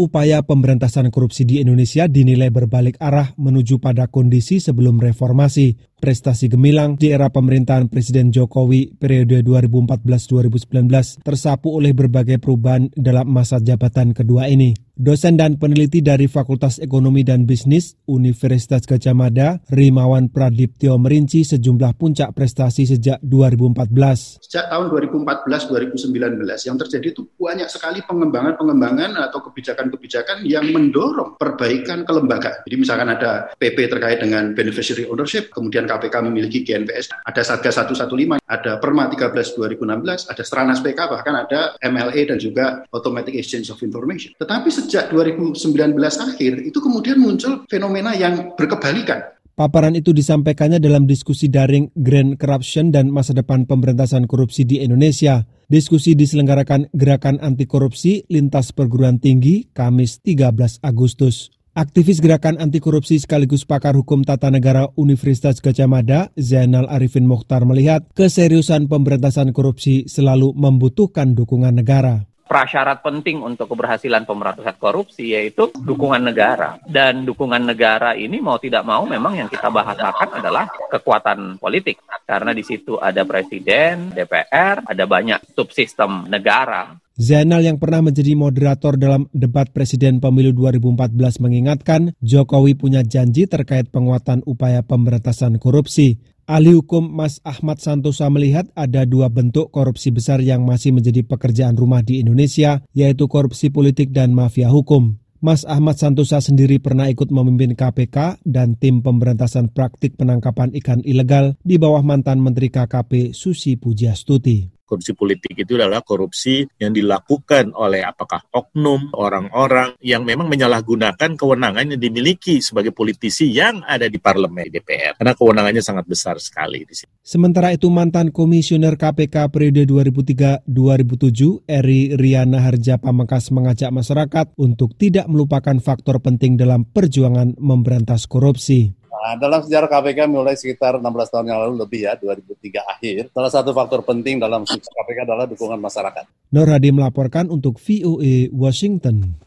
upaya pemberantasan korupsi di Indonesia dinilai berbalik arah menuju pada kondisi sebelum reformasi. Prestasi gemilang di era pemerintahan Presiden Jokowi periode 2014-2019 tersapu oleh berbagai perubahan dalam masa jabatan kedua ini. Dosen dan peneliti dari Fakultas Ekonomi dan Bisnis Universitas Gajah Mada, Rimawan Pradiptyo merinci sejumlah puncak prestasi sejak 2014. Sejak tahun 2014-2019 yang terjadi itu banyak sekali pengembangan-pengembangan atau kebijakan-kebijakan yang mendorong perbaikan kelembagaan. Jadi misalkan ada PP terkait dengan beneficiary ownership, kemudian KPK memiliki GNPS, ada Satgas 115, ada Perma 13 2016, ada Stranas PK, bahkan ada MLA dan juga Automatic Exchange of Information. Tetapi sejak 2019 akhir itu kemudian muncul fenomena yang berkebalikan. Paparan itu disampaikannya dalam diskusi daring Grand Corruption dan masa depan pemberantasan korupsi di Indonesia. Diskusi diselenggarakan Gerakan Anti Korupsi Lintas Perguruan Tinggi Kamis 13 Agustus. Aktivis Gerakan Anti Korupsi sekaligus pakar hukum tata negara Universitas Gajah Mada, Zainal Arifin Mokhtar melihat keseriusan pemberantasan korupsi selalu membutuhkan dukungan negara prasyarat penting untuk keberhasilan pemberantasan korupsi yaitu dukungan negara. Dan dukungan negara ini mau tidak mau memang yang kita bahasakan adalah kekuatan politik. Karena di situ ada presiden, DPR, ada banyak subsistem negara. Zainal yang pernah menjadi moderator dalam debat Presiden Pemilu 2014 mengingatkan Jokowi punya janji terkait penguatan upaya pemberantasan korupsi. Ahli hukum Mas Ahmad Santosa melihat ada dua bentuk korupsi besar yang masih menjadi pekerjaan rumah di Indonesia, yaitu korupsi politik dan mafia hukum. Mas Ahmad Santosa sendiri pernah ikut memimpin KPK dan tim pemberantasan praktik penangkapan ikan ilegal di bawah mantan Menteri KKP Susi Pujiastuti korupsi politik itu adalah korupsi yang dilakukan oleh apakah oknum orang-orang yang memang menyalahgunakan kewenangan yang dimiliki sebagai politisi yang ada di parlemen DPR karena kewenangannya sangat besar sekali di sini. Sementara itu mantan komisioner KPK periode 2003-2007 Eri Riana Harja Pamengkas mengajak masyarakat untuk tidak melupakan faktor penting dalam perjuangan memberantas korupsi. Nah, dalam sejarah KPK mulai sekitar 16 tahun yang lalu lebih ya, 2003 akhir, salah satu faktor penting dalam sukses KPK adalah dukungan masyarakat. Nur Hadi melaporkan untuk VOA Washington.